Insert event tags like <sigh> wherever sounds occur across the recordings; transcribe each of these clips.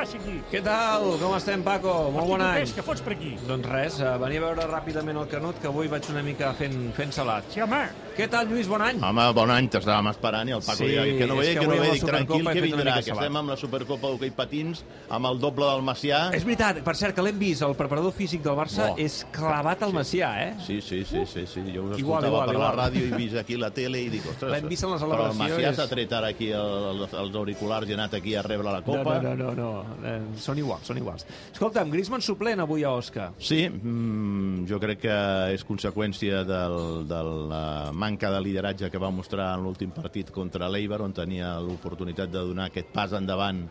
passa aquí? Què tal? Com estem, Paco? Molt bon any. Què fots per aquí? Doncs res, eh, venia a veure ràpidament el Canut, que avui vaig una mica fent, fent salat. Sí, home. Què tal, Lluís? Bon any. Home, bon any, t'estàvem esperant i el Paco Sí, que no és ve, que que no avui amb ve, la dic, Supercopa tranquil, que vindrà, que estem amb la Supercopa d'hoquei patins, amb el doble del Macià. És veritat, per cert, que l'hem vist, el preparador físic del Barça Oh. és clavat al Macià, eh? Sí, sí, sí, sí, sí. jo us Igual, escoltava igual, per igual. la ràdio i vist aquí la tele i dic, ostres... L'hem vist en la Però el Macià és- s'ha tret ara aquí el, els, els auriculars i ha anat aquí a rebre la No, copa. no, no, no, no. Eh, són iguals, són iguals. Escolta'm, Griezmann suplent avui a Oscar. Sí, mm, jo crec que és conseqüència del, de la manca de lideratge que va mostrar en l'últim partit contra l'Eibar, on tenia l'oportunitat de donar aquest pas endavant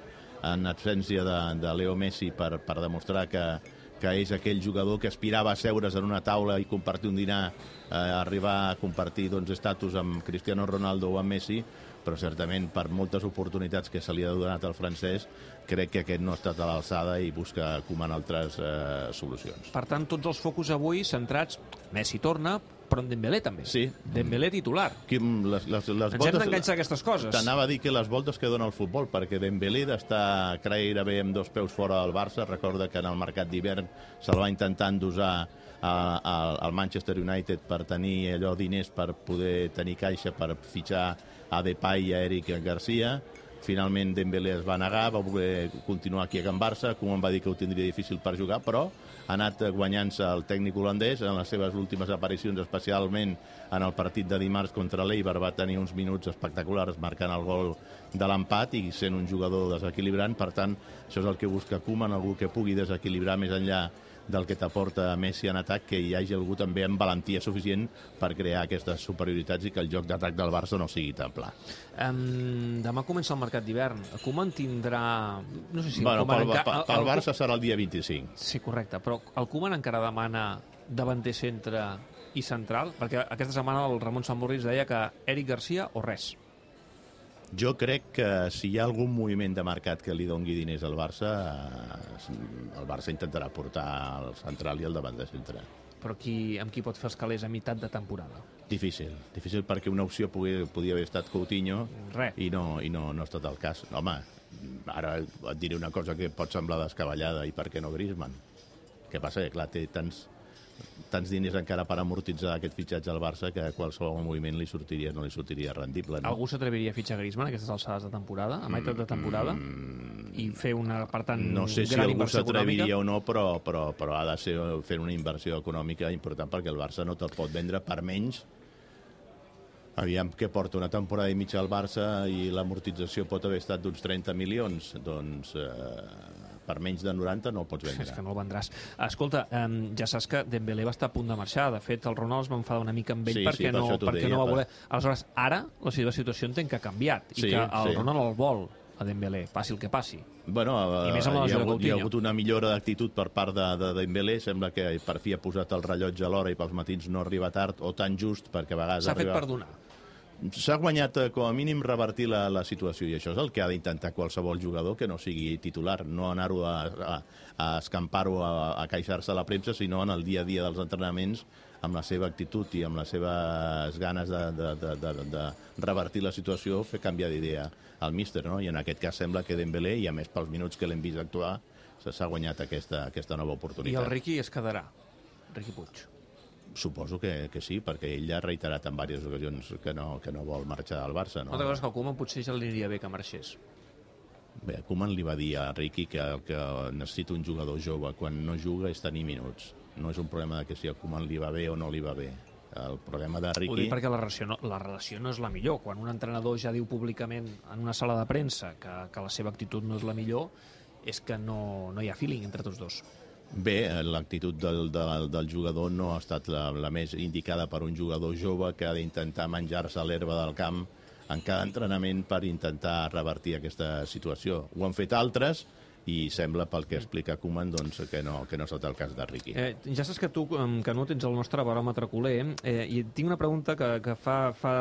en absència de, de Leo Messi per, per demostrar que, que és aquell jugador que aspirava a seure's en una taula i compartir un dinar, eh, arribar a compartir doncs, estatus amb Cristiano Ronaldo o amb Messi, però certament per moltes oportunitats que se li ha donat al francès, crec que aquest no ha estat a l'alçada i busca Koeman altres eh, solucions. Per tant, tots els focus avui centrats... Messi torna, però en Dembélé també. Sí. Dembélé titular. Quim, les, les, les Ens hem d'enganxar aquestes coses. T'anava a dir que les voltes que dona el futbol, perquè Dembélé d'estar gairebé amb dos peus fora del Barça, recorda que en el mercat d'hivern se'l va intentar endosar al Manchester United per tenir allò diners per poder tenir caixa per fitxar a Depay i a Eric Garcia. Finalment Dembélé es va negar, va voler continuar aquí a Can Barça, Koeman va dir que ho tindria difícil per jugar, però ha anat guanyant-se el tècnic holandès en les seves últimes aparicions, especialment en el partit de dimarts contra l'Eibar, va tenir uns minuts espectaculars marcant el gol de l'empat i sent un jugador desequilibrant, per tant, això és el que busca Koeman, algú que pugui desequilibrar més enllà del que t'aporta Messi en atac, que hi hagi algú també amb valentia suficient per crear aquestes superioritats i que el joc d'atac del Barça no sigui tan pla. Um, demà comença el mercat d'hivern. Koeman tindrà... No sé si bueno, pel, enca- pel, el- pel el- Barça serà el dia 25. Sí, correcte, però el Koeman encara demana davanter centre i central? Perquè aquesta setmana el Ramon Samborri ens deia que Eric Garcia o res. Jo crec que si hi ha algun moviment de mercat que li dongui diners al Barça, eh, el Barça intentarà portar al central i al davant de centre. Però qui, amb qui pot fer els calés a meitat de temporada? Difícil, difícil perquè una opció podia, podia haver estat Coutinho Res. i no, i no, no ha estat el cas. Home, ara et diré una cosa que pot semblar descabellada, i per què no Griezmann? Què passa? Que clar, té tants, tants diners encara per amortitzar aquest fitxatge al Barça que qualsevol moviment li sortiria, no li sortiria rendible. No? Algú s'atreviria a fitxar Griezmann a aquestes alçades de temporada, a meitat de temporada, i fer una, per tant, Mm, No sé si gran algú inversió s'atreviria o no, però, però, però ha de ser fent una inversió econòmica important perquè el Barça no te'l pot vendre per menys. Aviam què porta una temporada i mitja al Barça i l'amortització pot haver estat d'uns 30 milions. Doncs eh, per menys de 90 no el pots vendre. És que no el vendràs. Escolta, um, ja saps que Dembélé va estar a punt de marxar. De fet, el Ronald es va enfadar una mica amb ell Sí, perquè, sí, per no, t'ho perquè deia, no va per- voler. Aleshores, ara la seva situació entenc que ha canviat i Sí, que el sí. Ronald el vol a Dembélé, passi el que passi. Bueno, I eh, més amb la hi, ha de hagut, hi ha hagut una millora d'actitud per part de, de Dembélé. Sembla que per fi ha posat el rellotge a l'hora i pels matins no arriba tard o tan just perquè a vegades S'ha fet arriba... perdonar. S'ha guanyat, eh, com a mínim, revertir la, la situació, i això és el que ha d'intentar qualsevol jugador que no sigui titular, no anar-ho a, a, a escampar-ho, a, a queixar-se a la premsa, sinó en el dia a dia dels entrenaments, amb la seva actitud i amb les seves ganes de, de, de, de, de revertir la situació, fer canviar d'idea al míster, no? I en aquest cas sembla que Dembélé, i a més pels minuts que l'hem vist actuar, s'ha guanyat aquesta, aquesta nova I oportunitat. el Riqui es quedarà. Riqui Puig. Suposo que, que sí, perquè ell ha reiterat en diverses ocasions que no, que no vol marxar del Barça. No? Una altra cosa és que al Koeman potser ja li aniria bé que marxés. Bé, Koeman li va dir a Riqui que el que necessita un jugador jove quan no juga és tenir minuts. No és un problema de que si a Koeman li va bé o no li va bé. El problema de Ho Riqui... dic perquè la relació, no, la relació no és la millor. Quan un entrenador ja diu públicament en una sala de premsa que, que la seva actitud no és la millor, és que no, no hi ha feeling entre tots dos. Bé, l'actitud del, del, del jugador no ha estat la, la més indicada per un jugador jove que ha d'intentar menjar-se l'herba del camp en cada entrenament per intentar revertir aquesta situació. Ho han fet altres i sembla, pel que explica Koeman, doncs, que no, que no ha estat el cas de Riqui. Eh, ja saps que tu, que no tens el nostre baròmetre culer, eh, i tinc una pregunta que, que fa, fa,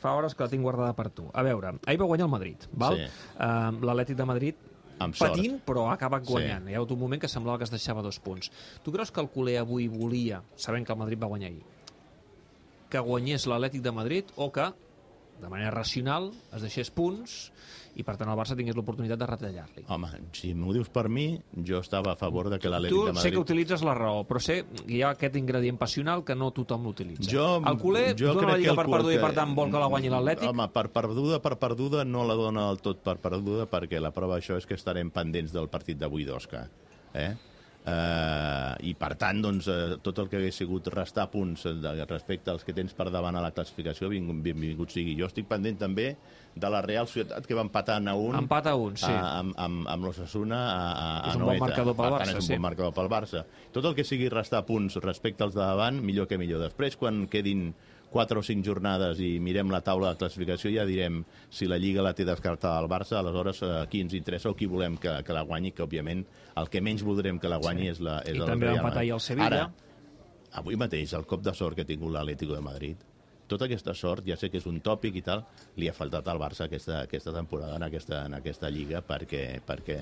fa hores que la tinc guardada per tu. A veure, ahir va guanyar el Madrid, val? Sí. Eh, L'Atlètic de Madrid Amb sort. patint, però ha acabat Sí. guanyant. Hi ha hagut un moment que semblava que es deixava dos punts. Tu creus que el culer avui volia, sabent que el Madrid va guanyar ahir, que guanyés l'Atlètic de Madrid o que de manera racional es deixés punts i per tant el Barça tingués l'oportunitat de retallar-li. Home, si m'ho dius per mi, jo estava a favor de que Tu l'Atlètic de sé que Madrid... utilitzes la raó, però sé que hi ha aquest ingredient passional que no tothom l'utilitza. Jo, el culer jo dona la crec que lliga per perduda i que- per tant vol que la guanyi l'Atlètic? Home, per perduda, per perduda, no la dona del tot per perduda, perquè la prova d'això és que estarem pendents del partit d'avui d'Osca. Eh? Uh, I, per tant, doncs, uh, tot el que hagués sigut restar punts eh, de, respecte als que tens per davant a la classificació, benvingut, sigui. Jo estic pendent també de la Real Societat, que va empatant a un Empat a un, sí. a, amb, amb, amb l'Ossassuna a, a, És un bon Noeta. marcador pel Per tant, Barça, és un sí. bon marcador pel Barça. Tot el que sigui restar punts respecte als de davant, millor que millor. Després, quan quedin 4 o 5 jornades i mirem la taula de classificació, ja direm si la Lliga la té descartada al Barça, aleshores eh, qui ens interessa o qui volem que, que la guanyi, que òbviament el que menys voldrem que la guanyi sí. és, la, és I el també va empatar ahir el Sevilla. Ara, avui mateix, el cop de sort que ha tingut l'Atlético de Madrid, tota aquesta sort, ja sé que és un tòpic i tal, li ha faltat al Barça aquesta, aquesta temporada en aquesta, en aquesta lliga perquè, perquè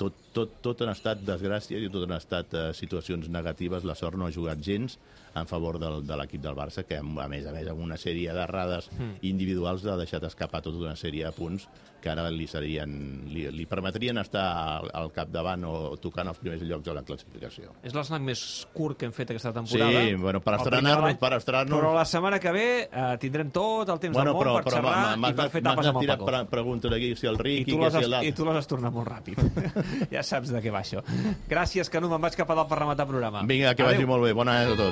tot, tot, tot han estat desgràcies i tot han estat eh, situacions negatives. La sort no ha jugat gens en favor del, de l'equip del Barça, que a més a més amb una sèrie d'errades mm. individuals ha deixat escapar tota una sèrie de punts que ara li, serien, li, li permetrien estar al, al capdavant o tocant els primers llocs de la classificació. És l'esnac més curt que hem fet aquesta temporada. Sí, bueno, per estrenar-nos- per estrenar-nos- Però la setmana que ve eh, tindrem tot el temps Bueno, del món però, per però xerrar i per fer tapes amb el Paco. pre preguntes aquí, si el I Riqui, tu, que les si has, I tu les has tornat molt ràpid. <laughs> ja saps de què va això. Gràcies, Canut, me'n vaig cap a dalt per rematar programa. Vinga, que Adéu. vagi molt bé. Bona nit a tots.